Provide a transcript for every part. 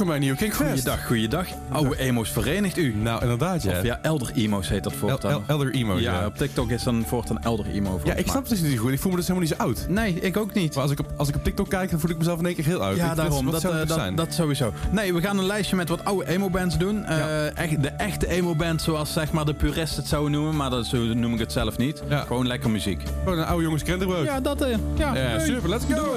Welkom bij Nieuw Kink Fest. Goeiedag, goeiedag. Oude emo's verenigt u. Nou, inderdaad, ja. Of ja, elder emo's heet dat voortaan. el- elder emo's, ja, ja. op TikTok is dan voortaan elder emo. Ja, ik snap het dus niet goed. Ik voel me dus helemaal niet zo oud. Nee, ik ook niet. Maar als ik op, als ik op TikTok kijk, dan voel ik mezelf in één keer heel oud. Ja, Ik- daarom. Dat, zou eh, dat, zijn? dat sowieso. Nee, we gaan een lijstje met wat oude emo-bands doen. Eh, Ja. echt, de echte emo-band, zoals zeg maar de puristen het zouden noemen. Maar dat, zo noem ik het zelf niet. Gewoon lekker muziek. Gewoon een oude jongens krentenbrood. Ja, dat... eh, ja, hey. super. Let's go.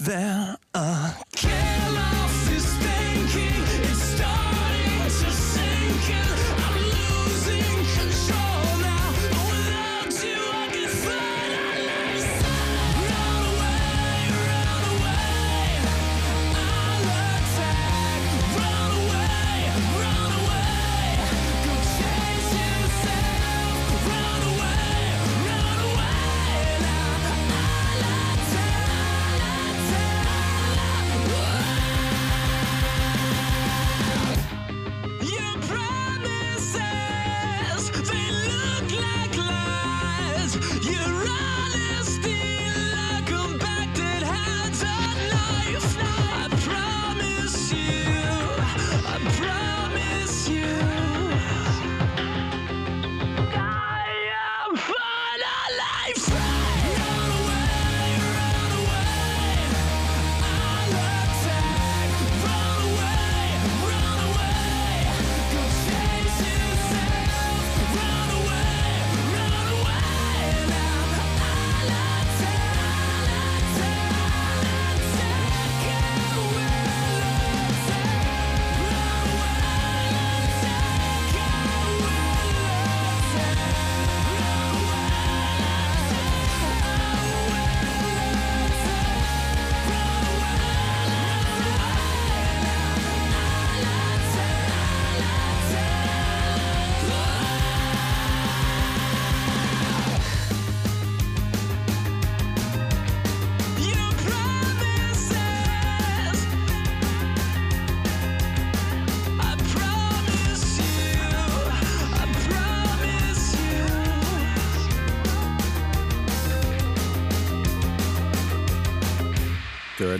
There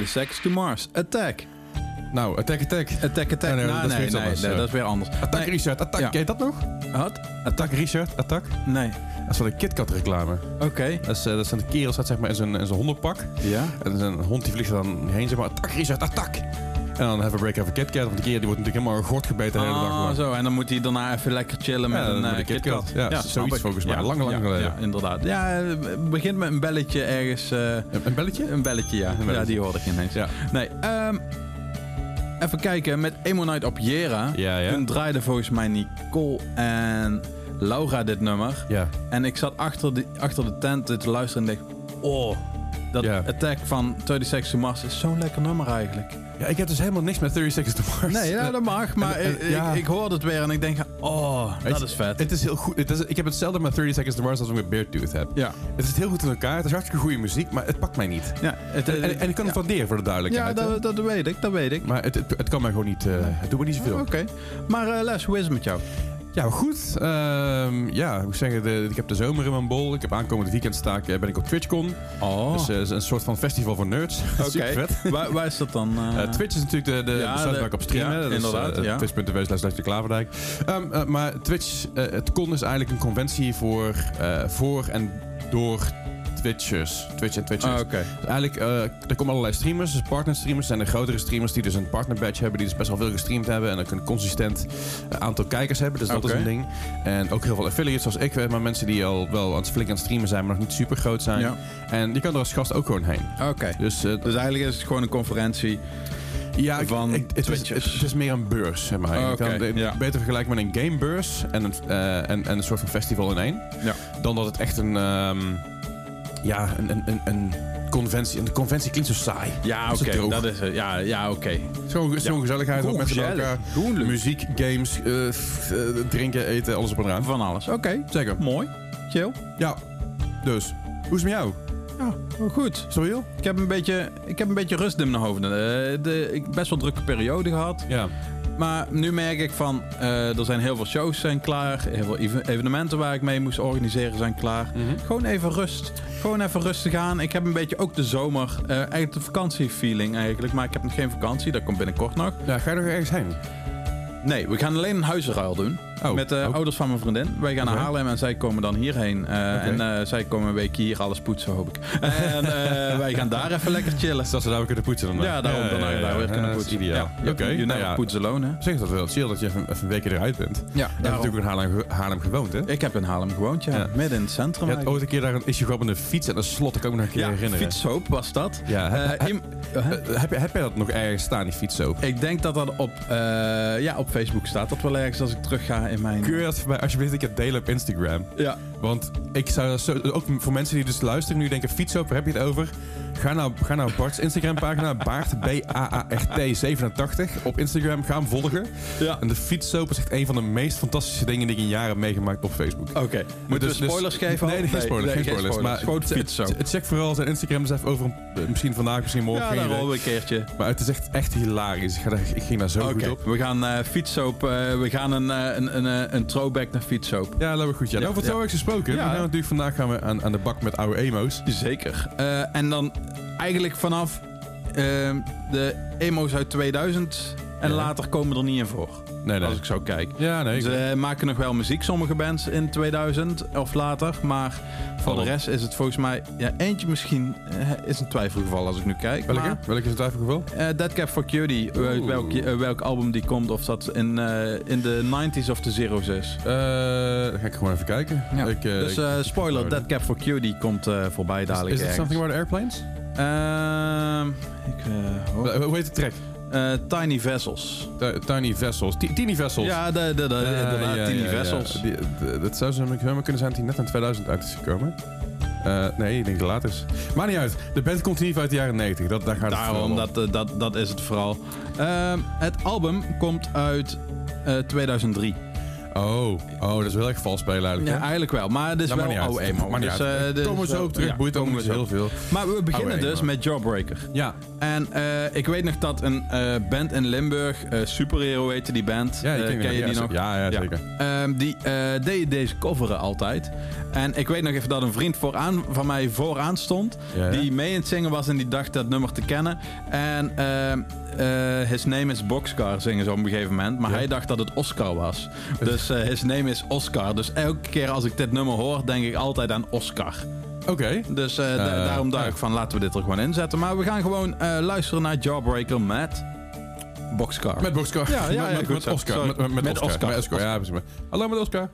30 Seconds to Mars. Attack. Nou, attack, attack. Attack, attack. Nee, nee, dat is nee, ja. dat is weer anders. Attack. Richard, attack. Ja. Ken je dat nog? Wat? Attack Richard, attack. Nee. Dat is van een KitKat reclame. Oké. Dat, is, eh, dat zijn de kerel staat zeg maar in zijn, in zijn hondenpak. Ja. En een hond die vliegt er dan heen, zeg maar, attack Richard, attack. En dan have a break, have a KitKat. Want die kerel die wordt natuurlijk helemaal gort gebeten de hele dag. Ah, lang. zo. En dan moet hij daarna even lekker chillen met een eh, een KitKat. Ja, zoiets volgens mij. Ja, Lang, lang ja, geleden. Ja, inderdaad. Ja, het begint met een belletje ergens. eh, Een, belletje? een belletje, ja. Ja, die hoorde ik ineens. Ja. Nee, ehm, even kijken. Met Emo Night op Jera. Ja, ja. Toen draaide volgens mij Nicole en Laura dit nummer. Ja. En ik zat achter de, achter de tent te luisteren en dacht... Oh, Dat Ja. Attack van 30 Seconds to Mars is zo'n lekker nummer eigenlijk. Ja, ik heb dus helemaal niks met 30 Seconds to Mars. Nee, ja, dat mag. Maar en- ik, ja. ik, ik hoorde het weer en ik denk, oh, dat is vet. Het is heel goed. Het is, ik heb hetzelfde met 30 Seconds to Mars als ik met Beartooth heb. ja. Het zit heel goed in elkaar. Het is hartstikke goede muziek, maar het pakt mij niet. Ja, het, En, en, en ik kan het ja. waarderen voor de Ja, duidelijkheid. hè. dat, dat weet ik, dat weet ik. Maar het, het, het kan mij gewoon niet... eh, het doet me niet zoveel. Oké. Maar eh, Les, hoe is het met jou? Ja, goed. Ehm, ja, hoe zeggen, de, ik heb de zomer in mijn bol. Ik heb aankomende weekend sta eh, ben ik op TwitchCon. Oh, Dus eh, is een soort van festival voor nerds. oké. Vet. waar, waar is dat dan? eh? Twitch is natuurlijk de, de, Ja, de waar ik op stream. ja, inderdaad, eh, ja. Twitch.tv slash de Klaverdijk. Ehm, eh, maar Twitch, het con is eigenlijk een conventie voor, voor en door Twitchers. Twitch en Twitchers. Ah, Oké. Dus eigenlijk, eh, er komen allerlei streamers, dus partnerstreamers. zijn de grotere streamers die dus een partner badge hebben, die dus best wel veel gestreamd hebben en ook een consistent eh, aantal kijkers hebben. Dus dat is een ding. En ook heel veel affiliates zoals ik, eh, maar mensen die al wel aan het flink aan het streamen zijn, maar nog niet super groot zijn. Ja. En je kan er als gast ook gewoon heen. Oké. Dus, Dus eigenlijk is het gewoon een conferentie. ja, van ik- het, is, het, het is meer een beurs, zeg maar. Oh, kan ja. beter vergelijken met een gamebeurs en een, en, en een soort van festival in één. Ja. Dan dat het echt een, ehm, ja, een, een, een, een conventie... Een conventie klinkt zo saai. Ja, oké. Dat is het. Ja, ja oké. Zo'n zo'n gezelligheid, ook Gewoon mensen bij gezellig. elkaar. Muziek, games, eh, drinken, eten, alles op een raam. Van alles. Oké. Zeker. Mooi. Chill. Ja, dus. Hoe is het met jou? Ja, oh, goed. Heel? Ik heb een beetje, ik heb een beetje rust in mijn hoofd. Eh, de, ik heb best wel drukke periode gehad. Ja. Maar nu merk ik van, eh, er zijn heel veel shows zijn klaar. Heel veel even- evenementen waar ik mee moest organiseren zijn klaar. Mhm. Gewoon even rust. Gewoon even rustig aan. Ik heb een beetje ook de zomer, eh, eigenlijk de vakantiefeeling eigenlijk. Maar ik heb nog geen vakantie, dat komt binnenkort nog. ja. Ga je er ergens heen? Nee, we gaan alleen een huizenruil doen. Oh, met de oh. ouders van mijn vriendin. Wij gaan naar Haarlem en zij komen dan hierheen. Eh. En eh, zij komen een week hier alles poetsen, hoop ik. en eh, wij gaan daar even lekker chillen. Zodat ze daar weer kunnen poetsen dan. Ja, daarom dan ja, ja, daar weer kunnen poetsen. ideaal. Ja, Oké, You nou never ja. poets alone, hè? Zeg dat wel chill dat je even, even een weekje eruit bent. Je Ja, hebt natuurlijk in Haarlem, Haarlem gewoond, hè? Ik heb in Haarlem gewoond, ja. Midden in het centrum. Je hebt ooit een keer daar een issue gehad met een fiets en een slot. Kan ik me nog een keer ja, herinneren. fietshoop was dat. Ja, Eh, heb, eh, heb, je- jij dat nog ergens staan, die fietssoap? ik denk dat dat op, eh, ja, op Facebook staat. Dat wel ergens als ik terug ga in mijn... Kun je dat voor mij alsjeblieft een keer delen op Instagram? Ja. Want ik zou zo... Ook voor mensen die dus luisteren nu denken... Fietssoap, waar heb je het over? Ga nou, ga nou Bart's Instagram pagina. Baart, B-A-A-R-T 87 op Instagram. Ga hem volgen. Ja. En de fietssoap is echt een van de meest fantastische dingen die ik in jaren heb meegemaakt op Facebook. Oké. Moeten Dus- we spoilers dus- geven? al? Nee, nee, geen spoilers. nee, geen spoilers. Maar fietssoap. Check vooral zijn Instagram eens even over. een- Misschien vandaag, misschien morgen. Ja, geen daar idee. rollen we een keertje. Maar het is echt, echt hilarisch. Ik, ga daar, ik ging daar zo goed op. we gaan eh eh, we gaan een, eh, een, een, eh, een throwback naar fietssoap. Ja, dat we goed. Ja. Ja, Nou, over ja. Gesproken. Ja. We gaan natuurlijk vandaag gaan we aan, aan de bak met oude emo's. Zeker. Eh, en dan eigenlijk vanaf ehm, de emo's uit 2000 en Ja. later komen er niet in voor. Nee, nee. Als ik zo kijk. Ja, nee. Ze eh, maken nog wel muziek, sommige bands in 2000 of later. Maar voor de rest is het volgens mij... Ja, eentje misschien eh, is een twijfelgeval als ik nu kijk. Welke? Maar, Welke is het twijfelgeval? eh, Dead Cap for Cutie, Oeh. welk, eh, welk album die komt. Of dat in, eh, in de 90s of de zeros is. Eh, ga ik gewoon even kijken. Ja. Ik, eh, dus eh, spoiler, Dead Cap for Cutie komt eh, voorbij Is, dadelijk is it ergens. Something About Airplanes? Ehm, eh, Eh, Hoe heet de track? Eh, Tiny Vessels. Ti- Tiny Vessels. Ti- Tiny Vessels. Ja, de, de, de, Eh, inderdaad, ja, Tiny ja, ja. Vessels. Die- de- Dat zou zo kunnen zijn dat hij net in 2000 uit is gekomen. Eh, nee, ik denk het later is. Maar niet uit. De band komt niet uit de jaren 90. Dat, daar gaat het Daarom, om. dat, dat, dat is het vooral. Ehm, het album komt uit eh, 2003. Oh, oh, dat is wel echt vals spelen eigenlijk. Ja, eigenlijk wel. Maar het is wel uit. emo. Niet Dus, uit. eh, Komen op terug. ja, Boeit ook niet heel veel. Maar we beginnen dus met Jawbreaker. Ja, En eh, ik weet nog dat een eh, band in Limburg, Superhero heette die band. ja, ik ken, ken je die nog? Ja, ja, zeker. Ehm, die deed deze coveren altijd. En ik weet nog even dat een vriend vooraan, van mij vooraan stond. Die mee in het zingen was en die dacht dat nummer te kennen. En ehm, eh, His Name is Boxcar zingen ze op een gegeven moment. Maar hij dacht dat het Oscar was. Dus eh, His Name is Oscar. Dus elke keer als ik dit nummer hoor, denk ik altijd aan Oscar. Oké. Dus eh, da- Eh, daarom dacht ik van laten we dit er gewoon inzetten. Maar we gaan gewoon eh, luisteren naar Jawbreaker met Boxcar. Met Boxcar. Ja, ja, ja, met, goed met zo. Oscar. Met, met, met Met Oscar. Oscar. Met Oscar. Ja, precies. Hallo met Oscar.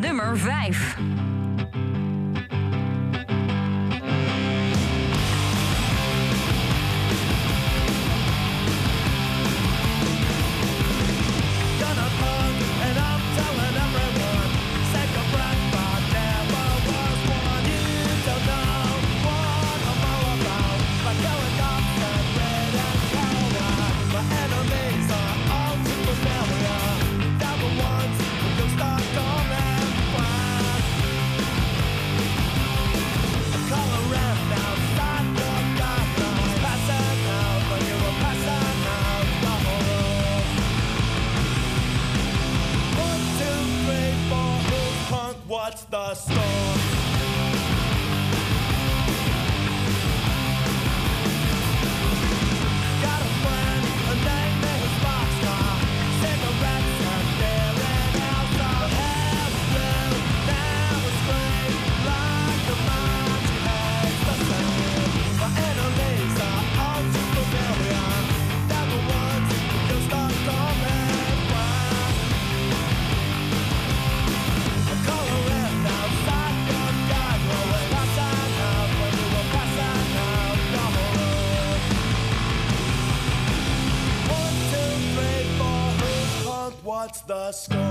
Nummer 5. The score?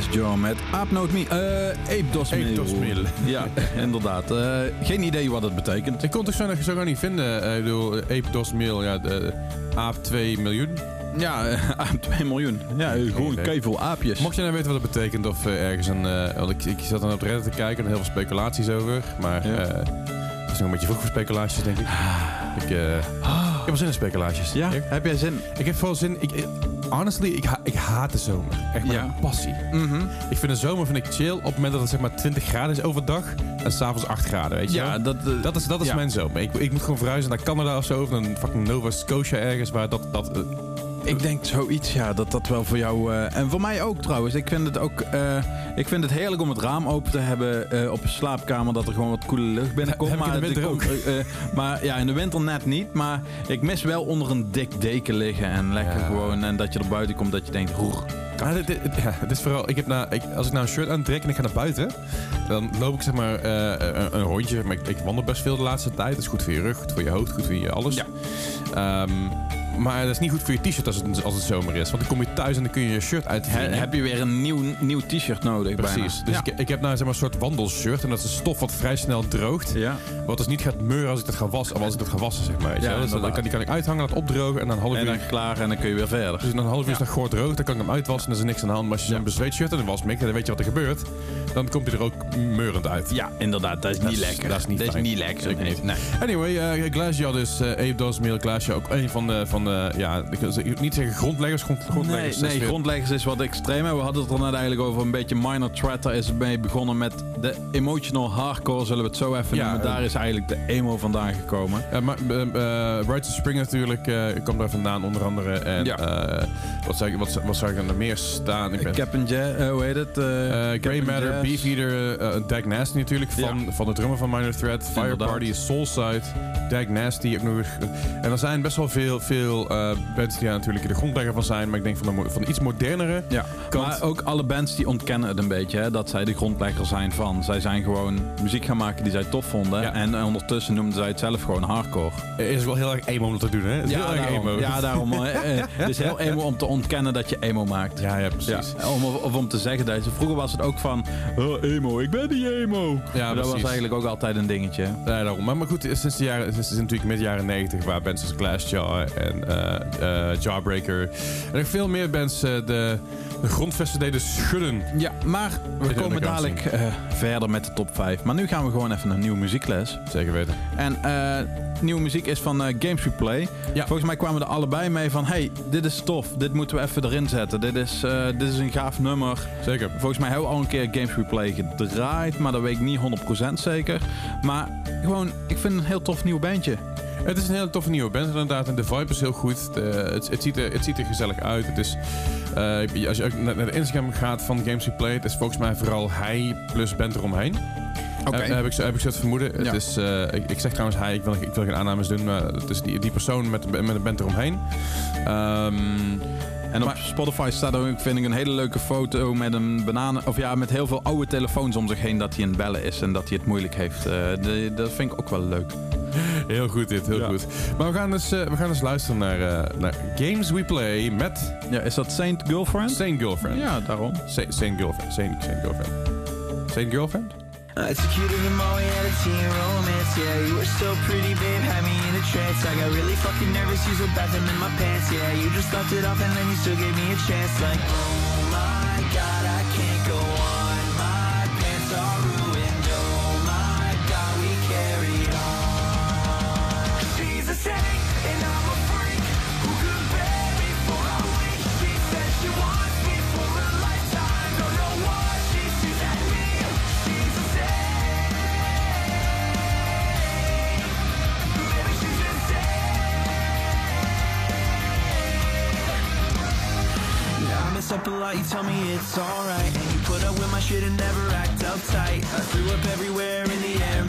Glassjaw met Aap Noot Me. eh. Dos Meal. Ja, inderdaad. Eh, geen idee wat het betekent. Ik kon het zo, zo gewoon niet vinden. Eh, ik bedoel, Ape Dos Mail, ja, de, aap 2 miljoen. Ja, eh, aap 2 miljoen. Ja, eh, gewoon keiveel aapjes. Mocht je nou weten wat het betekent of eh, ergens een... eh, want ik, ik zat dan op Reddit te kijken en heel veel speculaties over. Maar Ja. eh, het is nog een beetje vroeg voor speculaties, denk ik. Ik, eh, ik heb wel zin in speculaties. Ja, heb jij zin? ik heb vooral zin... Ik- honestly, ik, ha- ik haat de zomer. Echt met Ja. een passie. Mhm. Ik vind de zomer vind ik chill op het moment dat het zeg maar 20 graden is overdag en s'avonds 8 graden, weet je Ja, wel? dat, eh, Dat is, dat is ja. mijn zomer. Ik, ik moet gewoon verhuizen naar Canada of zo, of naar een fucking Nova Scotia ergens, waar dat... dat eh, Ik denk zoiets, ja, dat dat wel voor jou... eh, en voor mij ook trouwens. Ik vind het ook... eh, ik vind het heerlijk om het raam open te hebben eh, op een slaapkamer. Dat er gewoon wat koele lucht binnenkomt. heb ik in de maar winter eh, maar ja, in de winter net niet. Maar ik mis wel onder een dik deken liggen. En lekker Ja. gewoon... En dat je er buiten komt dat je denkt... Roer. Ja, dit, dit- ja, het is vooral, ik heb na, ik, als ik nou een shirt aantrek en ik ga naar buiten, dan loop ik zeg maar een, een rondje. Maar ik, ik wandel best veel de laatste tijd. Dat is goed voor je rug, goed voor je hoofd, goed voor je alles. Ja. Ehm, maar dat is niet goed voor je t-shirt als het, als het zomer is. Want dan kom je thuis en dan kun je je shirt He- uitvingen. heb je weer een nieuw, nieuw t-shirt nodig Precies. bijna. Dus ja. ik, ik heb nou zeg maar, een soort wandelshirt. En dat is een stof wat vrij snel droogt. ja. Wat dus niet gaat meuren als ik dat ga wassen. Of als ik dat ga wassen, zeg maar. Ja, dus dan kan, die kan ik uithangen, laten opdrogen. En dan half En uur... dan klaar en dan kun je weer verder. Dus een half uur is dat goor droog. Dan kan ik hem uitwassen en er is niks aan de hand. Maar als je zo'n bezweet shirt en dan was mikt, dan weet je wat er gebeurt. Dan komt hij er ook meurend uit. Ja, inderdaad. Dat is Dat niet is- lekker. dat is niet lekker. Zeker nee. niet. Nee. Anyway, uh, Glaasjaw dus. eh Ape Dos Mail Glaasjaw ook een van de, van de ja, ik niet zeggen grondleggers, grond, Nee, grondleggers. nee weer- grondleggers is wat extreem. We hadden het er net eigenlijk over een beetje minor threat. Daar is mee begonnen met de emotional hardcore, zullen we het zo even Ja, noemen. eh, Daar is eigenlijk de emo vandaan gekomen. Ja, maar uh, uh, Right to Spring natuurlijk uh, komt daar vandaan onder andere. En Ja. eh, wat, zou ik, wat, wat zou ik er meer staan? Ik ben, Captain Jazz, eh, hoe heet het? Eh, eh, Grey Matter. Beefeater, Dag Nasty natuurlijk, van, van de drummer van Minor Threat. Fire Inderdaad. Party, Soulside, Dag Nasty ook nog eens. En er zijn best wel veel, veel uh, bands die daar natuurlijk de grondlegger van zijn. Maar ik denk van de, mo- van de iets modernere Ja, kant. maar ook alle bands die ontkennen het een beetje, hè, dat zij de grondlegger zijn van. Zij zijn gewoon muziek gaan maken die zij tof vonden. Ja. En ondertussen noemden zij het zelf gewoon hardcore. is wel heel erg emo om dat te doen, hè? Is heel erg daarom, emo. ja, daarom. eh, eh, het is heel emo om te ontkennen dat je emo maakt. ja, ja, precies. Ja, om, of om te zeggen dat je... Vroeger was het ook van... Oh, emo, ik ben niet emo. Ja, dat was eigenlijk ook altijd een dingetje. Ja, daarom. Maar, maar goed, sinds de jaren, sinds natuurlijk midden jaren 90, waar bands als Glassjaw en eh, eh, Jawbreaker en nog veel meer bands eh, de, de grondvesten deden schudden. Ja, maar we komen dadelijk verder met de top 5. Maar nu gaan we gewoon even naar nieuwe muziekles. Zeker weten. En nieuwe muziek is van Games Replay. Ja. Volgens mij kwamen we er allebei mee van... Hey, dit is tof. Dit moeten we even erin zetten. Dit is, dit is een gaaf nummer. Zeker. Volgens mij hebben we al een keer Games Replay gedraaid. Maar dat weet ik niet 100% zeker. Maar gewoon, ik vind het een heel tof nieuw bandje. Het is een hele toffe nieuwe band inderdaad. En de vibe is heel goed. De, het, het, ziet er, het ziet er gezellig uit. Het is, eh, als je ook naar de Instagram gaat van Games We Play, het is volgens mij vooral hij plus band eromheen. Oké. Eh, heb, ik, zo- heb ik zo het vermoeden. Ja. Het is, eh, ik, ik zeg trouwens hij, ik wil, ik wil geen aannames doen, maar het is die, die persoon met, met een band eromheen. Ehm, En op Maar- Spotify staat ook, vind ik, een hele leuke foto met een bananen... Of ja, met heel veel oude telefoons om zich heen dat hij het bellen is en dat hij het moeilijk heeft. Eh, de- dat vind ik ook wel leuk. heel goed dit, heel Ja. goed. Maar we gaan dus, we gaan dus luisteren naar, eh, naar Games We Play met Ja, is dat Saint Girlfriend? Saint Girlfriend. Ja, daarom. Sa- Saint Girlfriend. Saint, Saint Girlfriend. Saint Girlfriend? Uh, I executed them all, we had a teen romance, yeah. You were so pretty, babe, had me in a trance. I got really fucking nervous, used a bathroom in my pants, yeah. You just left it off and then you still gave me a chance Like, up a lot, you tell me it's alright. And you put up with my shit and never act uptight. I threw up everywhere in the air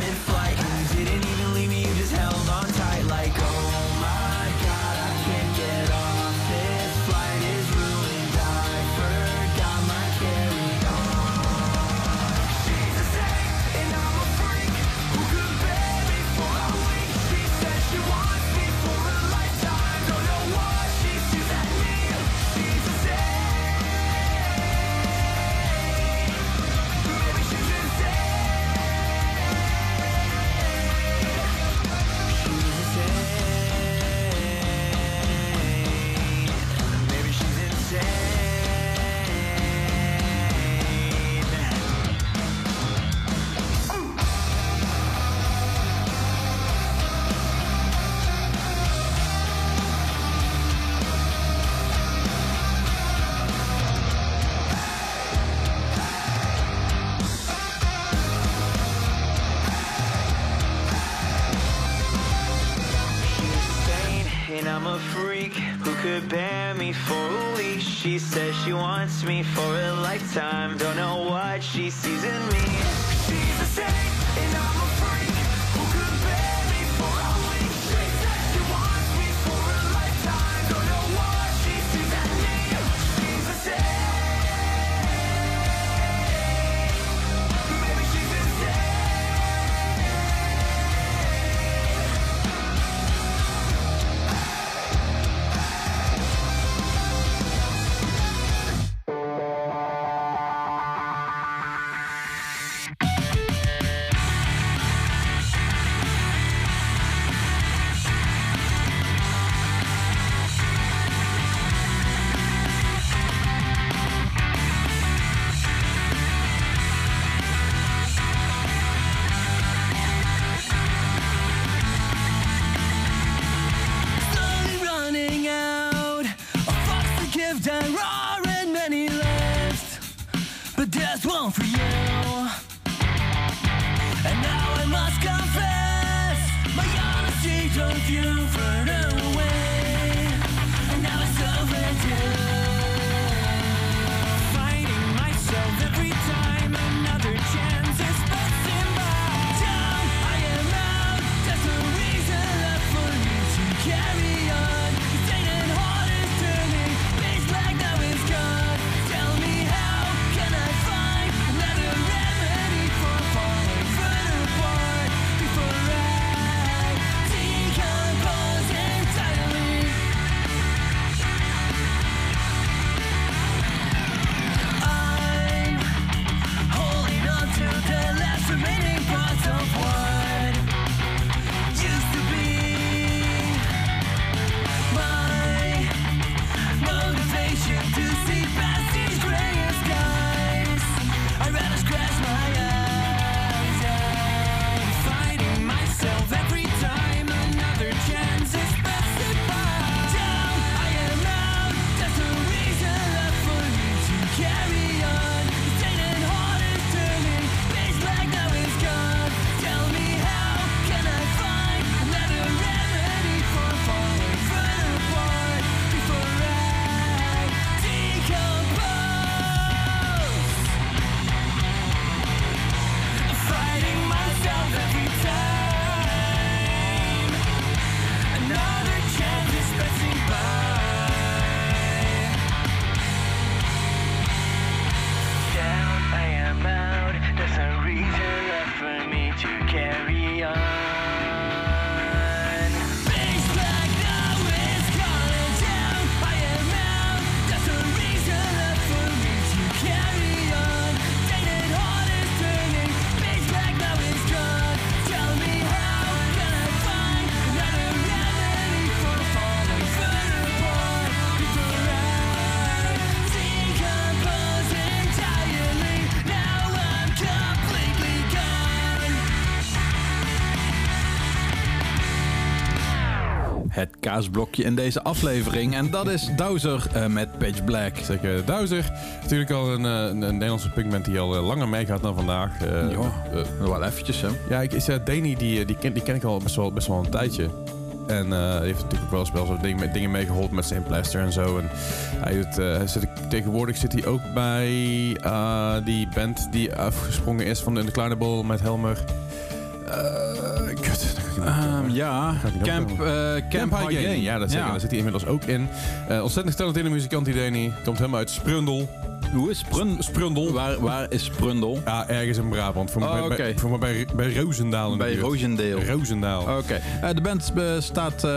She wants me for you further kaasblokje in deze aflevering. En dat is Dowser eh, met Pitch Black. Zeker Duizer. Natuurlijk al een, eh, een, een Nederlandse punkband die al eh, langer meegaat dan vandaag. Eh, Ja. eh, wel eventjes, hè? ja, ik, zei, Danny, die, eh, die, ken, die ken ik al best wel, best wel een tijdje. En eh, heeft natuurlijk ook wel eens wel zo dingen, dingen meegeholpen met zijn plaster en zo. En hij doet, eh, hij zit, tegenwoordig zit hij ook bij eh, die band die afgesprongen is van de Inclinable met Helmer. Eh, kut. Ehm, ja, Gaat niet Camp, eh, Camp, High Gain. Ja, dat zeker. Daar zit hij inmiddels ook in. Eh, ontzettend getalenteerde muzikant die Danny. Komt helemaal uit Sprundel. Hoe is Sprun Sprundel. Waar, waar is Sprundel? Ja, ergens in Brabant. Voor, Oh, mij, bij, voor mij bij, bij Roosendaal Bij. Roosendaal. Roosendaal. Oké. Eh, de band bestaat, eh,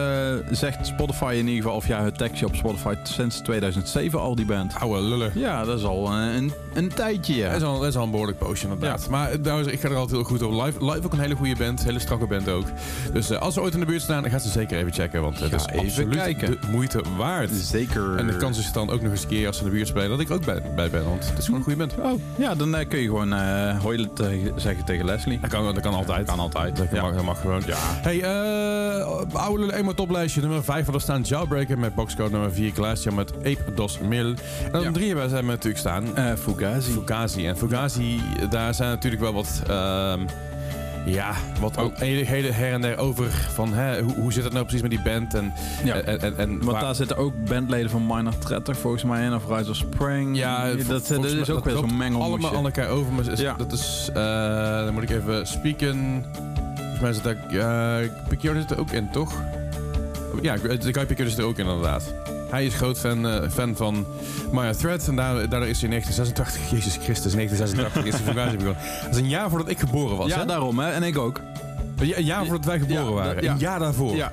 zegt Spotify in ieder geval, of ja, het tekstje op Spotify sinds 2007 al, die band. Oude lullen. Ja, dat is al een, een, een tijdje, ja. Dat is, al, dat is al een behoorlijk poosje inderdaad. Maar eh, trouwens, ik ga er altijd heel goed op. Live, live ook een hele goede band. Hele strakke band ook. Dus eh, als ze ooit in de buurt staan, dan gaan ze zeker even checken. Want het is even absoluut kijken. de moeite waard. Zeker. En de kans is dan ook nog eens een keer als ze in de buurt spelen dat ik ook bij, bij ben. Want het is gewoon een goede band. Oh, ja, dan eh, kun je gewoon eh hoi tegen- zeggen tegen Leslie. Dat kan, dat kan altijd. Kan altijd. Dat, Ja. mag, dat mag gewoon. Ja. Hey, eh oude eenmaal toplijstje. Nummer 5 hadden staan Jawbreaker met boxcode nummer 4. Glacia met Ape Dos Mil. En dan Ja. 3 hebben we natuurlijk staan Eh, Fugazi. Fugazi. En Fugazi, daar zijn natuurlijk wel wat... ehm, Ja, wat ook hele, hele her en der over van hè, hoe, hoe zit het nou precies met die band en, Ja. en, en, en Want waar- daar zitten ook bandleden van Minor Threat er volgens mij in, of Rise of Spring. Ja, dat, dat volgens is ook dat weer zo'n mengelmoesje. allemaal aan elkaar over. Maar is, Ja. dat is, eh, dan moet ik even spieken. Volgens mij zit daar, uh, Picard zit er ook in, toch? Ja, de Guy Picard zit er ook in, inderdaad. Hij is groot fan, eh, fan van Maya Thread en daar, daardoor is hij in 1986, Jezus Christus, 1986 is hij begonnen. Dat is een jaar voordat ik geboren was, Ja, hè? daarom, hè? En ik ook. Een ja- een jaar voordat wij geboren Ja, waren. ja. Een jaar daarvoor. Ja,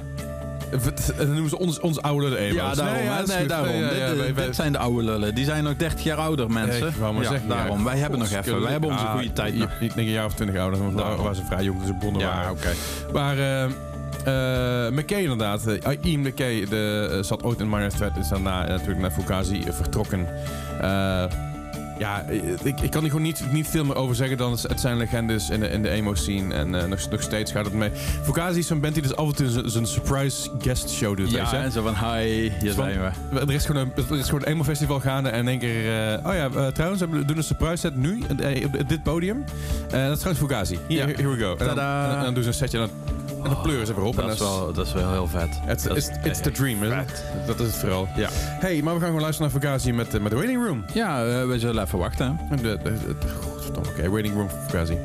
dan noemen ze ons, ons oude emo's. ja daarom. Nee, daarom. Ja, dit, ja, dit- wij- wij- dit zijn de oude lullen. Die zijn nog 30 jaar ouder, mensen. Ik wou maar zeggen, daarom. Wij hebben nog even. Wij hebben onze ah, goede tijd nog. Ik denk een jaar of twintig ouder, want daar waren ze vrij jong toen ze begonnen Ja, waren. oké. Maar eh, McKay inderdaad, eh, Ian McKay, de, eh, zat ooit in Minor Threat, is daarna eh, natuurlijk naar Fugazi eh, vertrokken. Eh, ja, ik, ik kan er gewoon niet, niet veel meer over zeggen dan het zijn legendes in de, in de emo scene. En eh, nog, nog steeds gaat het mee. Fugazi is zo'n band die dus af en toe zijn- surprise guest show doet. weet je? Ja, en zo van, hi, hier zijn we. Er is gewoon een, er is gewoon een emo festival gaande en in één keer... eh, oh ja, eh, trouwens, we doen een surprise set nu op dit podium. Dat is trouwens Fugazi. Hier, Ja. here we go. En dan, Tada. en dan- en dan doen ze een setje en dan, en dan pleuren ze erop. en Dat is, wel, dat is wel heel vet. It's, it's, the dream, is. Dat is het vooral. Ja. Hey, maar we gaan gewoon luisteren naar Fugazi met, met The Waiting Room. Ja, we zullen even wachten. hè. De, de, de, de- godverdomme, Oké, Waiting Room voor Fugazi.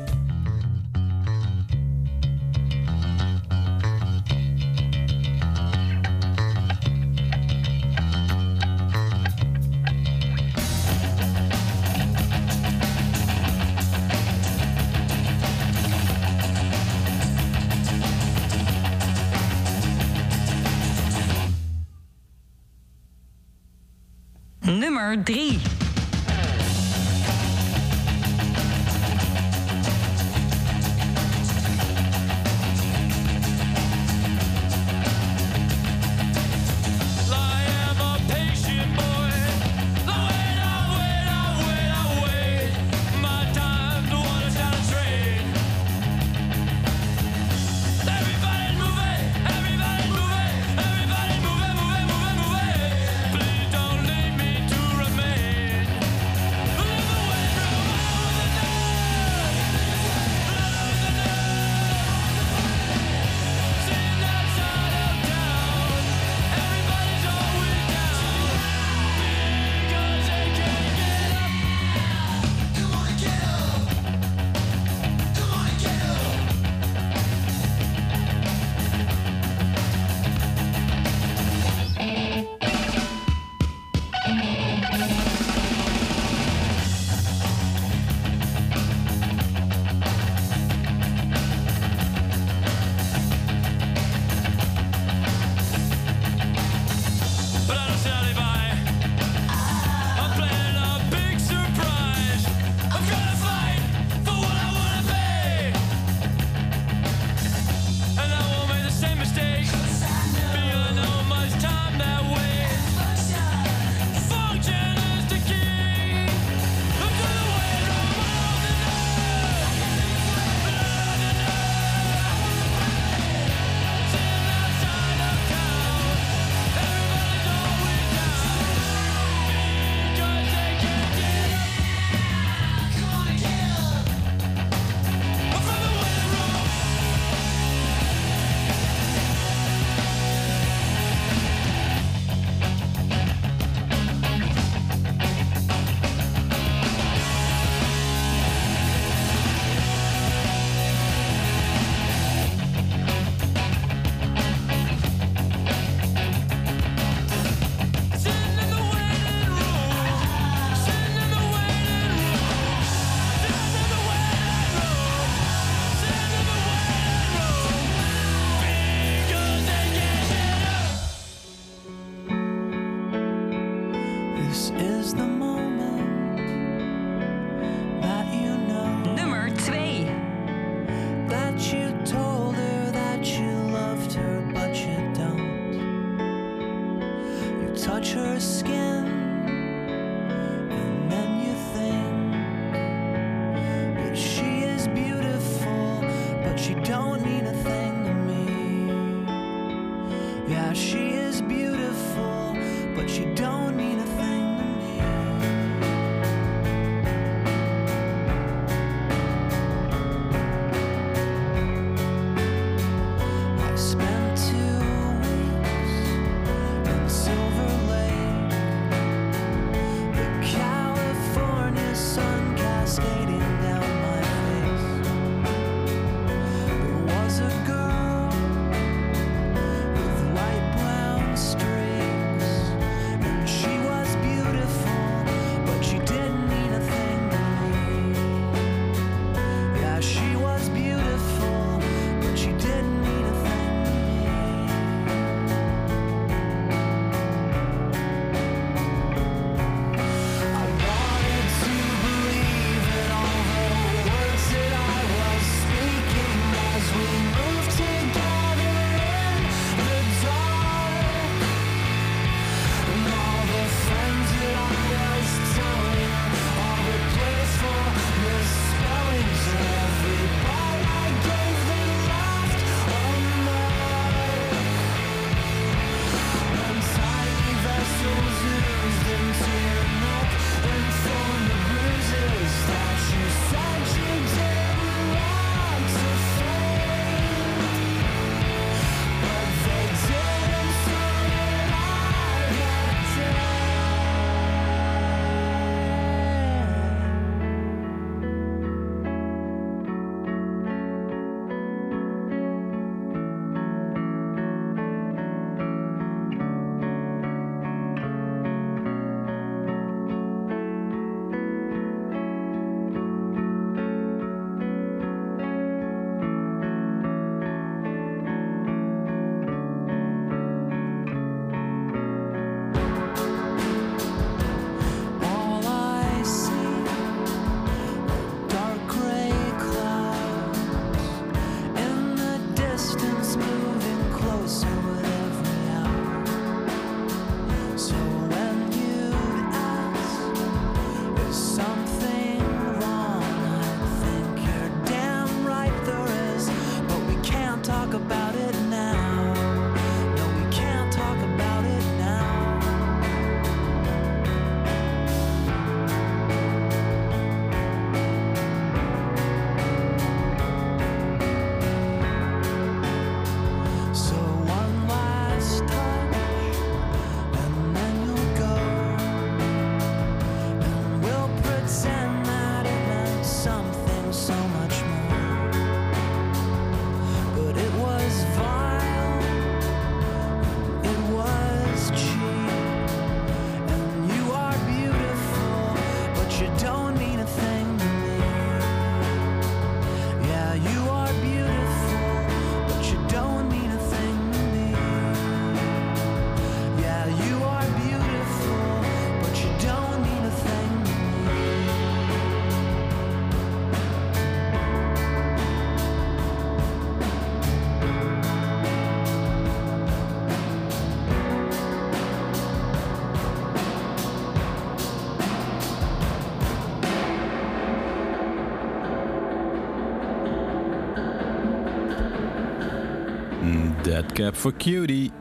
Dead Cap for Cutie.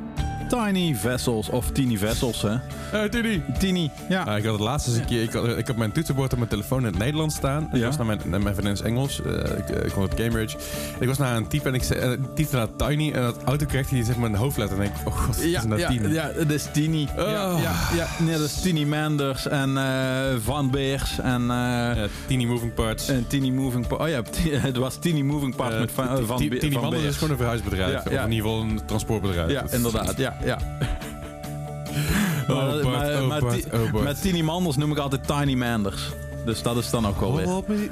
Tiny Vessels, of teeny Vessels, hè? Eh, Tini. Tiny, ja. Ah, ik had het laatste eens een keer. Ik had, ik had mijn toetsenbord op mijn telefoon in het Nederlands staan. Ik Ja. was naar mijn, naar mijn vriendin Engels. Eh, ik, eh, ik woon op Cambridge. Ik was naar een type en ik zei, typte naar Tiny. En dat autocorrect die zegt mijn hoofdletter. En ik oh god, Ja, is nou ja, Tiny? ja, dat is Tini. Ja, Oh. ja, ja. Nee, dat is Tini Manders en Van Beers en, Eh, Tiny Moving Parts. en Tini Moving Parts. Oh ja, het was Tini Moving Parts met Van, van, Ti- Be- Tiny van Manders is gewoon een verhuisbedrijf. Ja, Of ja. in ieder geval een transportbedrijf. Ja, Dat- inderdaad. Ja, ja. Maar- Bart, maar- maar Bart, Ti- oh, Bart. Met Tini Manders noem ik altijd Tiny Manders. Dus dat is dan ook wel weer. Hold me,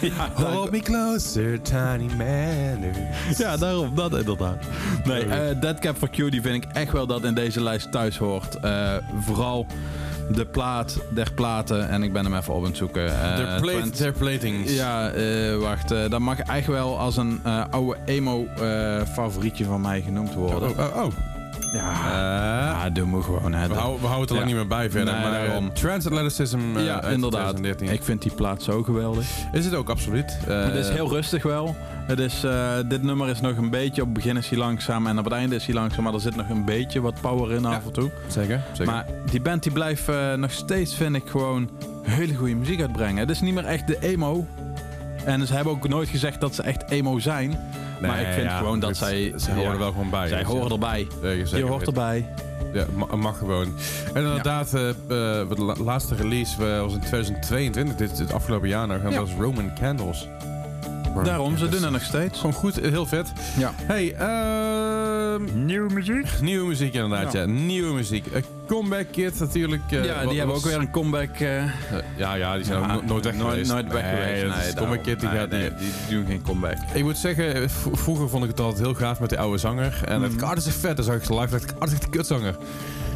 Ja, hold me closer, Tiny Manders. Ja, daarom, dat inderdaad. Nee, eh Dead Cap for Cutie vind ik echt wel dat in deze lijst thuis hoort. Eh, vooral de plaat der platen. En ik ben hem even op aan het zoeken. Eh, Their plate, Trent- their platings. Ja, eh, wacht. eh, dat mag echt wel als een eh, oude emo eh, favorietje van mij genoemd worden. Oh, oh, oh. Ja, Eh, ja, doe me gewoon. Hè. we, houden, we houden het er lang Ja. niet meer bij verder. Nee, maar daarom. Transatlanticism eh, ja, inderdaad. 2013. Ik vind die plaat zo geweldig. Is het ook, absoluut. Eh, het is heel rustig wel. Het is, eh, dit nummer is nog een beetje... Op het begin is hij langzaam en op het einde is hij langzaam. Maar er zit nog een beetje wat power in Ja. af en toe. Zeker, zeker. Maar die band die blijft nog steeds, vind ik, gewoon hele goede muziek uitbrengen. Het is niet meer echt de emo. En ze hebben ook nooit gezegd dat ze echt emo zijn. Maar ik vind ja, gewoon dat het- zij... Ze horen ja, er wel gewoon bij. Zij horen ja. erbij. Je hoort erbij. Ja, ma- mag gewoon. En inderdaad, eh, eh, de la- laatste release eh, was in 2022, dit is het afgelopen jaar nog, en Ja. dat was Roman Candles. Roman Daarom, ze doen het nog steeds. Gewoon goed, heel vet. Ja. Hey, ehm Nieuwe muziek? nieuwe muziek inderdaad, ja. Ja. Nieuwe muziek. Eh, Comeback Kid natuurlijk. eh, ja, die hebben was- ook weer een comeback. eh, eh, ja, ja, die zijn ja, ook no- nooit weg nooit, geweest. Nooit weg Nee, geweest. is- Nee, Comeback Kid die gaat Nee, nee, die doen geen comeback. Ik moet zeggen, vroeger vond ik het altijd heel gaaf met die oude zanger. En ik, ah, dat is vet. Dan zag ik ze live, dacht ik, ah, dat is echt een kutzanger.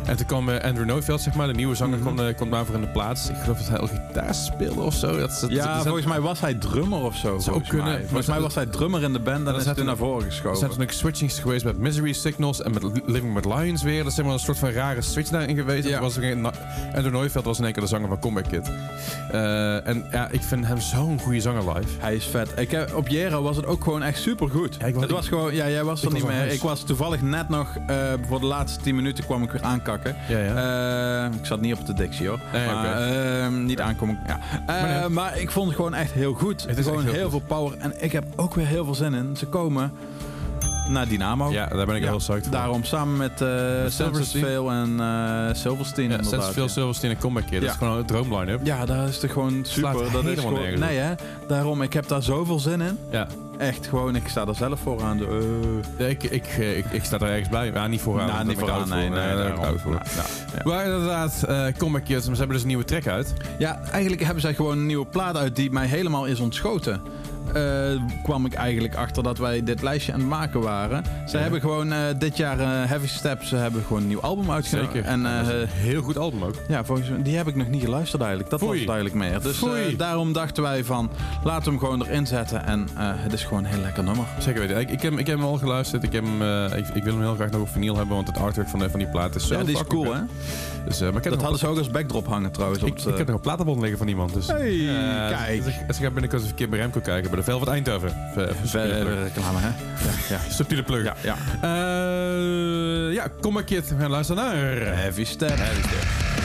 En toen kwam eh, Andrew Neufeld, zeg maar, de nieuwe zanger, Mhm. kwam, eh, kwam daarvoor in de plaats. Ik geloof dat hij al gitaar speelde of zo. Dat, is- dat, Ja, dat- volgens mij was hij drummer of zo. volgens kunnen. Mij. Maar Volgens mij was hij drummer in de band en dat is zijn toen toen- naar voren Er geschoven. zijn toen ook switchings geweest met Misery Signals en met Living with Lions weer. Dat is zeg maar een soort van rare switch daarin geweest. Ja. Was er geen, Na- Andrew Neufeld was in één keer de zanger van Comeback Kid. Eh, en ja, ik vind hem zo'n goede zanger live. Hij is vet. Ik heb, op Jera was het ook gewoon echt super goed. Ja, ik was- het was gewoon, ja, jij was er niet was meer. huis. Ik was toevallig net nog, voor de laatste 10 minuten kwam ik weer aankakken. Ja, ja. Eh, ik zat niet op de dictie hoor. Nee, maar, oké. eh, niet aankomen. Ja. Eh, Maar nee. maar ik vond het gewoon echt heel goed. Het is gewoon heel, heel veel power. En ik heb ook weer heel veel zin in. Ze komen naar Dynamo. ja, daar ben ik Ja, heel psyched voor. Daarom samen met, eh Met en eh Silverstein Ja. Silverstein en Comeback Kid. Dat is gewoon een droomline-up. Ja, dat is toch gewoon super. Slaat Dat is gewoon, nergens nee hè, daarom, ik heb daar zoveel zin in. Ja. Echt gewoon, ik sta er zelf voor aan. De, eh. Ja, ik, ik, ik, ik sta er ergens bij. Ja, niet vooraan. nou, niet vooraan, nee, voor. nee, oud voor. Nou, nou, ja. Maar inderdaad, Comeback Kids, ze hebben dus een nieuwe track uit. Ja, eigenlijk hebben zij gewoon een nieuwe plaat uit die mij helemaal is ontschoten. Eh, kwam ik eigenlijk achter dat wij dit lijstje aan het maken waren. Ze Ja. hebben gewoon eh, dit jaar eh, Heavy Steps ze hebben gewoon een nieuw album. Zeker. En een heel goed album ook. ja, volgens mij, die heb ik nog niet geluisterd eigenlijk. Dat Foei. was het eigenlijk meer. Dus daarom dachten wij van, laten we hem gewoon erin zetten. En het is gewoon een heel lekker nummer. Zeker weten. Ik, ik, heb, ik heb hem al geluisterd. Ik, heb hem, ik, ik wil hem heel graag nog op vinyl hebben, want het artwork van, van die plaat is zo ja, die is cool hè. Dus, maar Dat hadden ze ook als backdrop hangen trouwens. ik, op het, ik heb nog een platenbond liggen van iemand. Dus, Hey, kijk. Dus, ik- dus ik ga binnenkort eens een keer bij Remco kijken. De Velvet Eindhoven. Plug. reclame hè. Ja, ja. Subtiele plug. Ja, ja. Eh, ja, kom maar Kid. We gaan luisteren naar... Heavy Step. Heavy Step.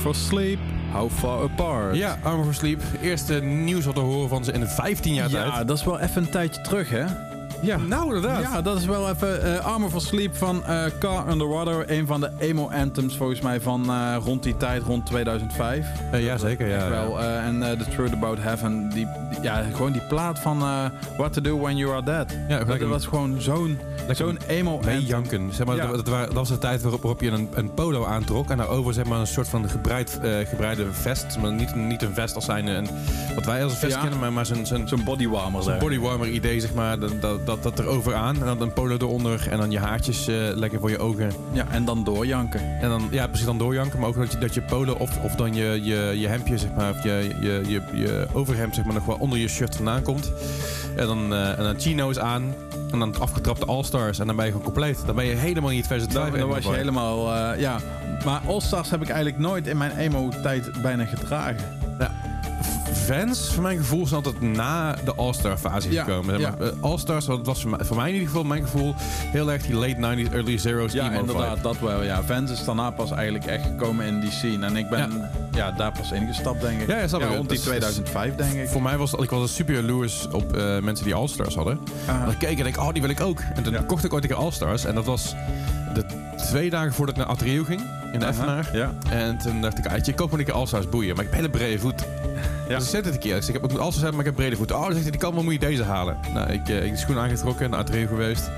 For Sleep, How Far Apart. Ja, Armor for Sleep. Eerste nieuws wat te horen van ze in 15 jaar Ja, tijd. dat is wel even een tijdje terug, hè? Ja. Nou, inderdaad. Ja, dat is wel even eh, Armor for Sleep van eh, Car Underwater. Een van de emo-anthems volgens mij van eh, rond die tijd, rond 2005. Eh, ja, zeker. Ja, wel. en The Truth About Heaven. Die, die- ja, gewoon die plaat van What to Do When You Are Dead. Ja, dat lekker- was gewoon zo'n zo'n emo anthem. janken. Zeg maar, Ja. dat, dat dat was de tijd waarop, waarop je een, een polo aantrok. En daarover zeg maar, een soort van gebreid, gebreide vest. Maar niet, niet een vest als zijn een, wat wij als een vest Ja. kennen, maar, maar zo'n bodywarmer. zo'n bodywarmer idee, zeg maar. Dat, dat, dat, dat erover aan. En dan een polo eronder. En dan je haartjes eh, lekker voor je ogen. Ja, en dan doorjanken. En dan, ja, precies dan doorjanken. Maar ook dat je, dat je polo of, of dan je, je, je hemdje, zeg maar. Of je, je, je, je overhemd, zeg maar, nog wel onder je shirt vandaan komt. En dan, eh, en dan chino's aan. En dan afgetrapte All-Stars. En dan ben je gewoon compleet. Dan ben je helemaal niet versus Dan, dan was je helemaal... eh, ja. Maar All-Stars heb ik eigenlijk nooit in mijn emo-tijd bijna gedragen. Vans, voor mijn gevoel, zijn altijd na de All-Star fase Ja, gekomen. Maar, eh, All-Stars, dat was voor mij, voor mij in ieder geval, mijn gevoel, heel erg die late 90s, early zeros Ja, inderdaad, vibe. dat wel. Ja, Vans is daarna pas eigenlijk echt gekomen in die scene. En ik ben ja. daar pas ingestapt, denk ik. Ja, ja, snap ik. rond die Dat is- 2005, denk ik. Voor mij was ik was super jaloers op eh, mensen die All-Stars hadden. Ah. En dan keek ik en denk, oh, die wil ik ook. En toen Ja. kocht ik ooit een keer All-Stars. En dat was de twee dagen voordat ik naar Atreo ging, in de. Ja. En toen dacht ik, ah, ik koop maar een keer All-Stars boeien. Maar ik heb hele brede voet. Ja. Dus zei het een keer. Ik, heb All-Stars hebben, maar ik heb brede voeten. Oh, zegt hij, die kan wel, moet je deze halen. Nou, ik, eh, ik de schoen aangetrokken, naar Atreo geweest.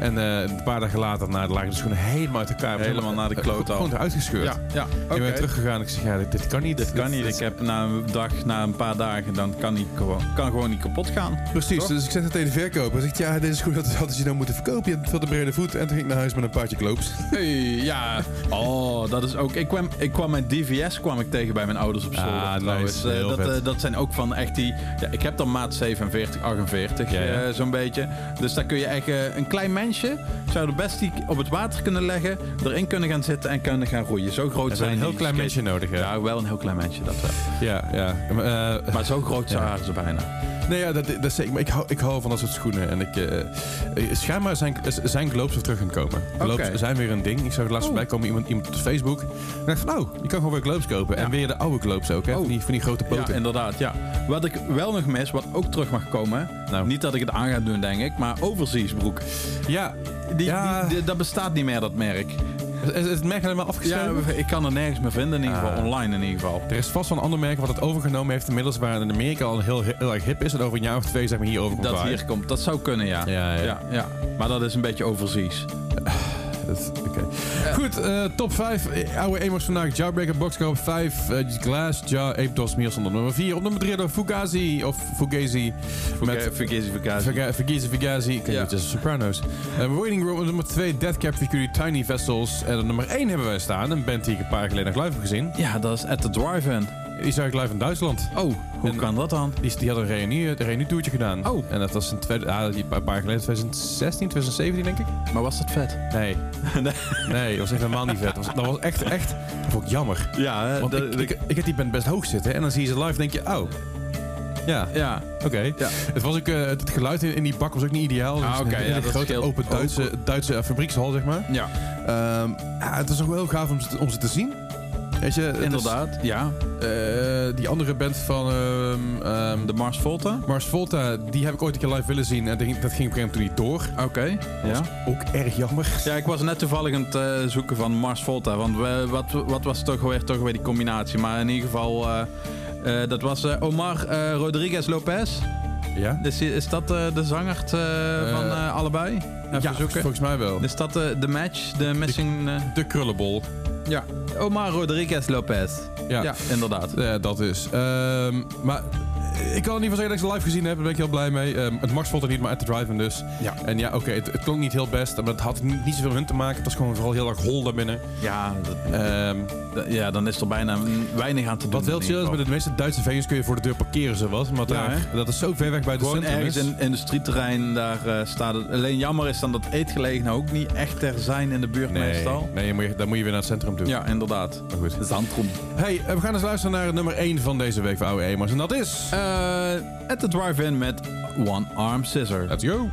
En eh, een paar dagen later, nou, lagen de schoenen helemaal uit elkaar. Helemaal naar de kloot al. Gewoon eruit gescheurd. Ja, ja. Ik ben teruggegaan. Ik zeg, ja, dit, dit kan niet. Dit kan niet. Ik heb na een dag, na een paar dagen, dan kan, niet gewoon, kan gewoon niet kapot gaan. Precies, Toch? dus ik zeg dat tegen de verkoper. Hij zegt, ja, deze schoen had- hadden ze nou moeten verkopen. Je hebt veel te brede voet. En toen ging ik naar huis met een paardje kloops. Hey, ja. Oh, dat is ook. Ik kwam, ik kwam mijn DVS kwam ik tegen bij mijn ouders op Ah, zolder. nice. Eh, dat, eh, dat zijn ook van echt die. Ja, ik heb dan maat 47, 48, Ja, ja. eh, zo'n beetje. Dus daar kun je echt een klein zou de best die op het water kunnen leggen, erin kunnen gaan zitten en kunnen gaan roeien. Zo groot zijn een heel die klein skate- mensje nodig, hè? Ja, wel een heel klein mensje dat wel. Ja, ja. Maar, eh, Maar zo groot Ja. waren ze bijna. nee, ja, dat, dat is zeker. Maar ik hou, ik hou van dat soort schoenen. En ik, eh, eh, schijnbaar zijn, zijn globes weer terug gaan komen. Globes zijn weer een ding. Ik zag het laatst Oh. voorbij komen iemand, iemand op Facebook. En ik dacht van, oh, je kan gewoon weer globes kopen. Ja. En weer de oude globes ook, hè? Oh. Van, die, van die grote Ja, poten. inderdaad, ja. Wat ik wel nog mis, wat ook terug mag komen. Nou. Niet dat ik het aan ga doen, denk ik, maar overseas broek. Ja, Die, Ja. die, die- dat bestaat niet meer, dat merk. is, het merk helemaal Ja, afgeschreven? ik kan er nergens meer vinden, in ieder geval. Ah. Online in ieder geval. Er is vast wel een ander merk wat het overgenomen heeft inmiddels, waar in Amerika al heel, heel erg hip is. En over een jaar of twee zeg maar hier over komt Dat hier komt, dat zou kunnen, ja. Ja, ja. ja, ja. Maar dat is een beetje overseas. Dat- Oké. Goed, eh, top 5. Oude emos vandaag. Jawbreaker, Boxcar 5. eh, Glass, Jar, Ape Dos, op nummer 4. Op nummer 3 door Fugazi of Fugazi. Met Vergeet vergazi. Fuga- Fugazi, Fugazi. Ik Ja. het is Sopranos. Uh, Waiting Room op nummer 2. Deathcap Security, Tiny Vessels. En op nummer 1 hebben wij staan. Een band die ik een paar jaar geleden nog live heb gezien. Ja, dat is at the drive-in. Die zag ik live in Duitsland. Oh, hoe En- kan dat dan? Die, die had een reunie, een reunie-toertje gedaan. Oh. En dat was een, tweede, ah, die- een paar jaar geleden, 2016, 2017 denk ik. Maar was dat vet? Nee. Nee. Nee, dat was echt helemaal niet vet. Dat was, dat was echt, echt, dat vond ik jammer. Ja, hè, Want dat- ik, ik, ik heb die band best hoog zitten en dan zie je ze live en denk je, oh. Ja, ja. oké. Ja. Het, was ook, eh, het geluid in, in die bak was ook niet ideaal. Ah, Dus oké, een ja, dat grote scheelt open. Duitse, Duitse eh, fabriekshal, zeg maar. Ja, Ehm, ja, het was ook wel heel gaaf om ze, om ze te zien. Weet je, is, inderdaad. Ja, eh, die andere band van ehm, ehm, de Mars Volta. Mars Volta, die heb ik ooit een keer live willen zien. En dat ging op een gegeven moment toen niet door. Oké, ja. Ook erg jammer. Ja, ik was net toevallig aan het eh, zoeken van Mars Volta. Want we, wat, wat was toch weer, toch weer die combinatie? Maar in ieder geval, eh, dat was Omar Rodriguez Lopez. Ja? Is, is dat eh, de zanger eh, van eh, allebei? Even ja, zoeken. volgens mij wel. Is dat eh, de match? De missing... eh, De krullenbol. ja. Omar Rodriguez Lopez. Ja, Ja, inderdaad. Ja, dat is. Ehm, maar ik kan in ieder geval zeggen dat ik ze live gezien heb. Daar ben ik heel blij mee. Ehm, het Max vond er niet, maar at the drive dus. Ja. En ja, oké, het, het klonk niet heel best. Maar het had niet, niet zoveel met hun te maken. Het was gewoon vooral heel erg hol daarbinnen. Ja, dat- Ehm ja, dan is er bijna weinig aan te doen. wat wel chill is, met de meeste Duitse venues kun je voor de deur parkeren zowat. Maar Ja, daar, dat is zo ver weg bij de Gewoon centrum ergens is. in industrieterrein, daar eh, staat het. Alleen jammer is dan dat eetgelegen ook niet echt er zijn in de buurt Nee, meestal. nee moet je, dan moet je weer naar het centrum toe. Ja, inderdaad. Maar goed. Hey, eh, we gaan eens luisteren naar nummer 1 van deze week voor oude emos. En dat is... Eh Eh, at the drive-in met One Arm Scissor. Let's go.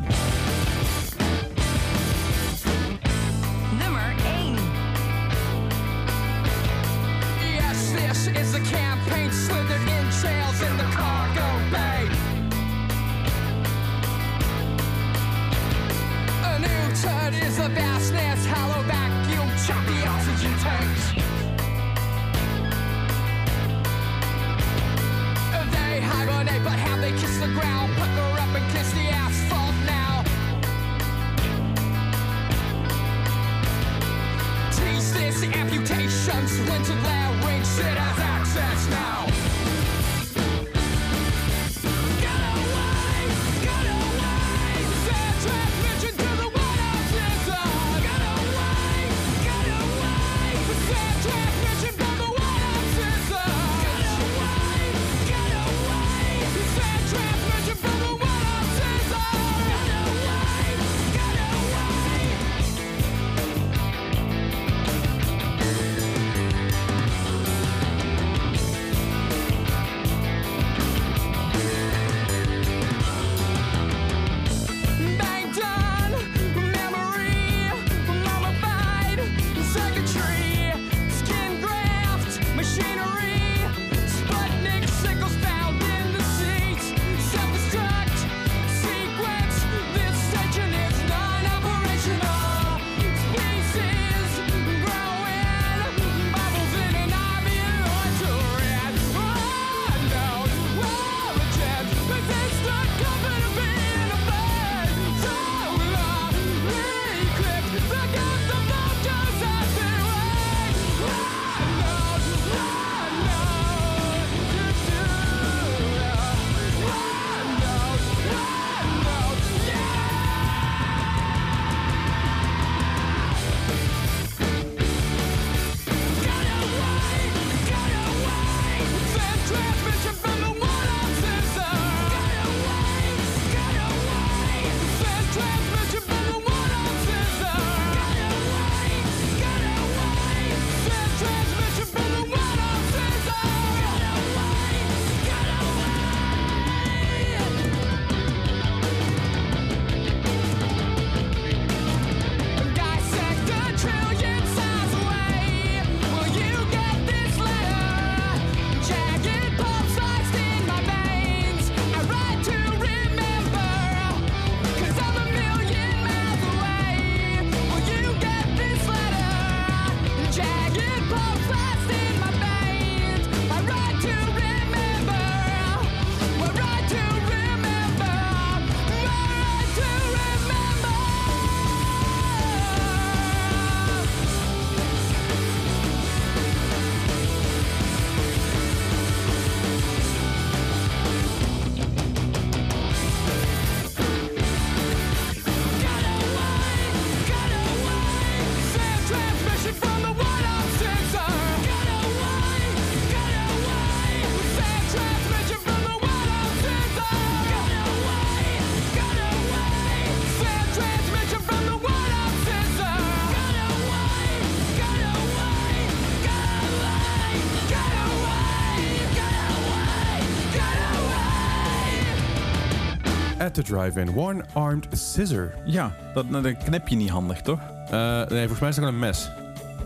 The drive-in, one-armed scissor. Ja, dat, dat knip je niet handig, toch? Eh, nee, volgens mij is het gewoon een mes.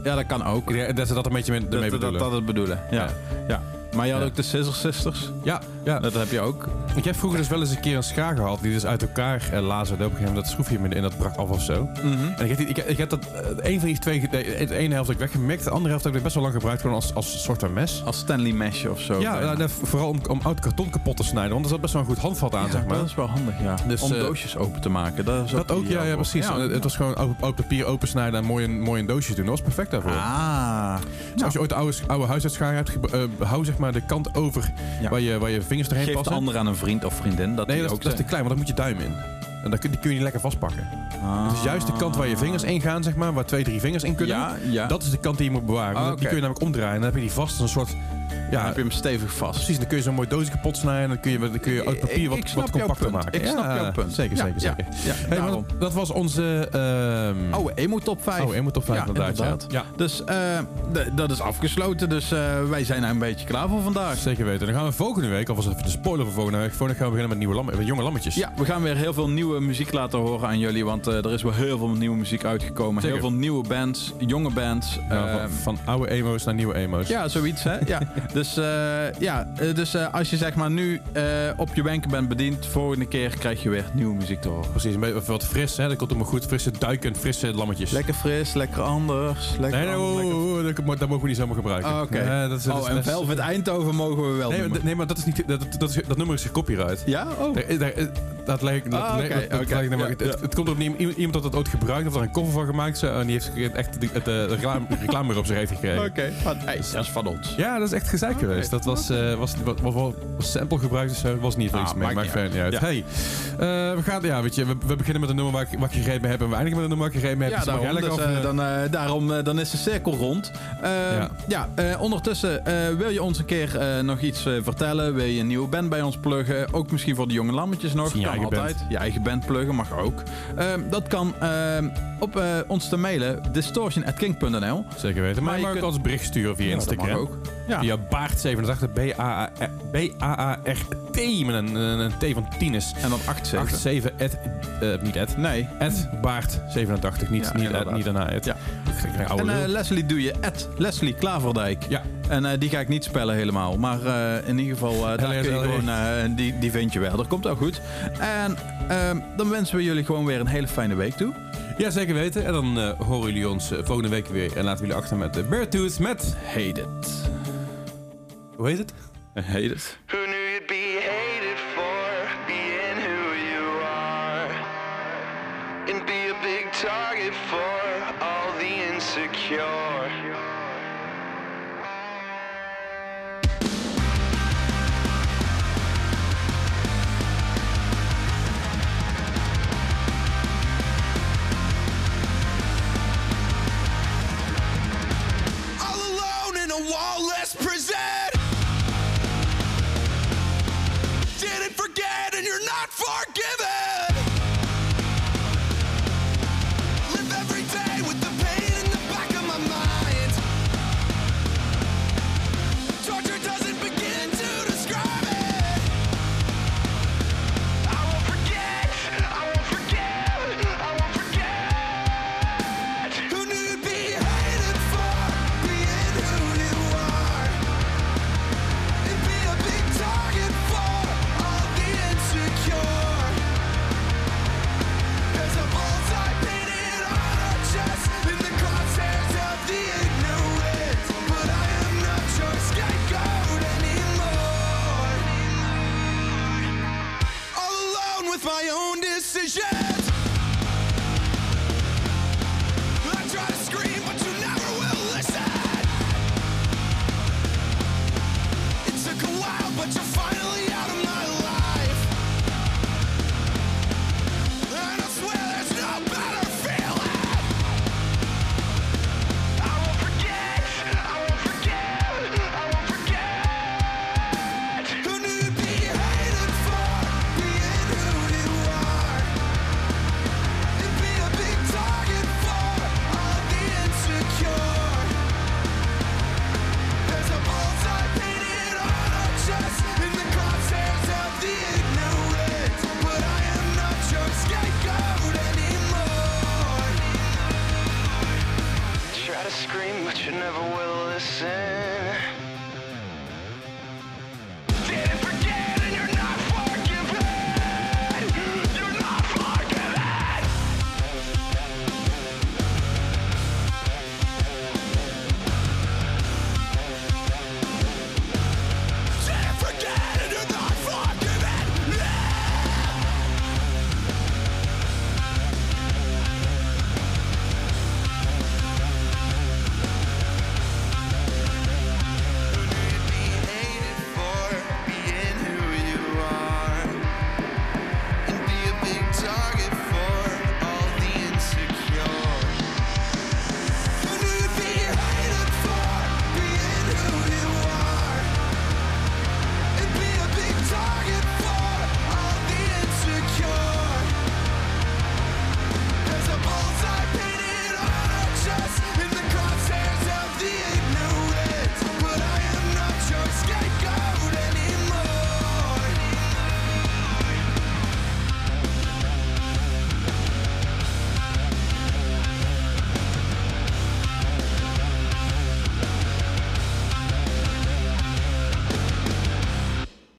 Ja, dat kan ook. Dat ze dat een beetje mee, ermee dat, dat, dat het bedoelen. Ja. Ja. Maar je had ook de Scissor Sisters. Ja, ja. Dat heb je ook. Ik heb vroeger dus wel eens een keer een schaar gehad die dus uit elkaar eh, lazerde. Op een gegeven moment dat schroefje in dat brak af of zo. En ik heb, die- ik, ik heb dat, eh, een van die twee, de, de ene helft heb ik weggemikt. De andere helft heb ik best wel lang gebruikt gewoon als, als soort van mes. Als Stanley Mesh of zo. Ja, bijna. nou, dat- vooral om, om oud karton kapot te snijden. Want er zat best wel een goed handvat aan, Ja, zeg maar. Dat is wel handig, ja. Dus, Om eh, doosjes open te maken. Dat, ook, ja, ja precies. En het- was gewoon oud, oud papier opensnijden en mooi een, mooi een doosje doen. Dat was perfect daarvoor. Ah. Dus als je ooit een oude, oude huisartschaar hebt, eh, hou zeg maar de kant over Ja. waar, je, waar je vingers doorheen Geef passen. ander aan een vriend of vriendin. Dat Nee, dat, is- ook dat is te klein, want dan moet je duim in. En dan kun, die kun je niet lekker vastpakken. Ah. Dus juist de kant waar je vingers in gaan, zeg maar, waar twee, drie vingers in kunnen. Ja, ja. Dat is de kant die je moet bewaren. Ah. Die kun je namelijk omdraaien. En dan heb je die vast als een soort... Dan Ja, heb je hem stevig vast. precies. Dan kun je zo'n mooi doosje kapot snijden. En dan kun je, dan kun je uit papier wat, wat compacter maken. Ik snap jouw punt. Zeker, zeker, zeker. ja, Hey, maar dat was onze... ehm Oh, Emo Top 5. Oh, Emo Top 5 Ja, inderdaad. inderdaad. Ja. Dus eh, dat is afgesloten. Dus eh, wij zijn er een beetje klaar voor vandaag. Zeker weten. Dan gaan we volgende week, alvast even de spoiler voor volgende week. Volgende week gaan we beginnen met, nieuwe lam met jonge lammetjes. Ja, we gaan weer heel veel nieuwe muziek laten horen aan jullie. Want eh, er is wel heel veel nieuwe muziek uitgekomen. Zeker. Heel veel nieuwe bands, jonge bands. Ja, van, van oude emo's naar nieuwe emo's. ja, zoiets hè. Ja. Dus eh, ja, eh, dus eh, als je zeg maar nu eh, op je wenken bent bediend, volgende keer krijg je weer nieuwe muziek te horen. Precies, een beetje wat fris, hè? Dat komt allemaal goed. Frisse duiken, frisse lammetjes. Lekker fris, lekker anders. Lekker Nee, nee, anders, oh, lekker- oh, oh, dat, dat mogen we niet zomaar gebruiken. Ah, Oké. Dat is- dat is- oh, en dat Velvet Eindhoven mogen we wel Nee, nee, maar dat, is niet, dat, dat, is- dat nummer is gecopyright. Ja? Oh. Daar- daar- dat lijkt dat, Ah, oké, dat- dat lijkt ja, het, ja. het komt op neer, iemand had het ooit gebruikt of er een cover van gemaakt zo, en die heeft echt de, het, reclame, reclame weer op zich heeft gekregen. Oké, van- hey, dat is van ons. Ja, dat is echt gezeik geweest. Dat was, eh was, was, was, sample gebruikt of zo. Was niet Ah, iets mee. maakt verder niet uit. Ja. Hey, eh, we gaan, ja, weet je, we, we beginnen met een nummer waar ik, waar ik heb en we eindigen met een nummer waar ik gegrepen heb. Ja, Dus daarom, dus, eh, dan, eh, daarom eh, dan is de cirkel rond. Eh, Ja. ja, eh, ondertussen eh, wil je ons een keer eh, nog iets eh, vertellen? Wil je een nieuwe band bij ons pluggen? Ook misschien voor de jonge lammetjes nog. Je kan altijd. Je eigen band pluggen mag ook. Eh, dat kan eh, op eh, ons te mailen distortion.king.nl. Zeker weten. Maar, Maar je je mag ook kunt- als bericht sturen via Ja, dat Instagram. mag ook. Ja. Via Baart87, B-A-A-R-T, met een, T van Tienes. En dan 87. 87, at, eh, niet at, Nee. at Baart87, niet, Ja, niet, inderdaad. at, niet daarna at. Ja. En eh. Leslie doe je at Leslie Klaverdijk. Ja. En eh, die ga ik niet spellen helemaal. Maar in ieder geval, daar kun je LSLE. gewoon, die, die vind je wel. Dat komt wel goed. En ehm, dan wensen we jullie gewoon weer een hele fijne week toe. Ja, zeker weten. En dan horen jullie ons volgende week weer. En laten we jullie achter met de Beartooth met... Hate it. Hoe heet het? I hate it. Who knew you'd be hated for being who you are? And be a big target for all the insecure.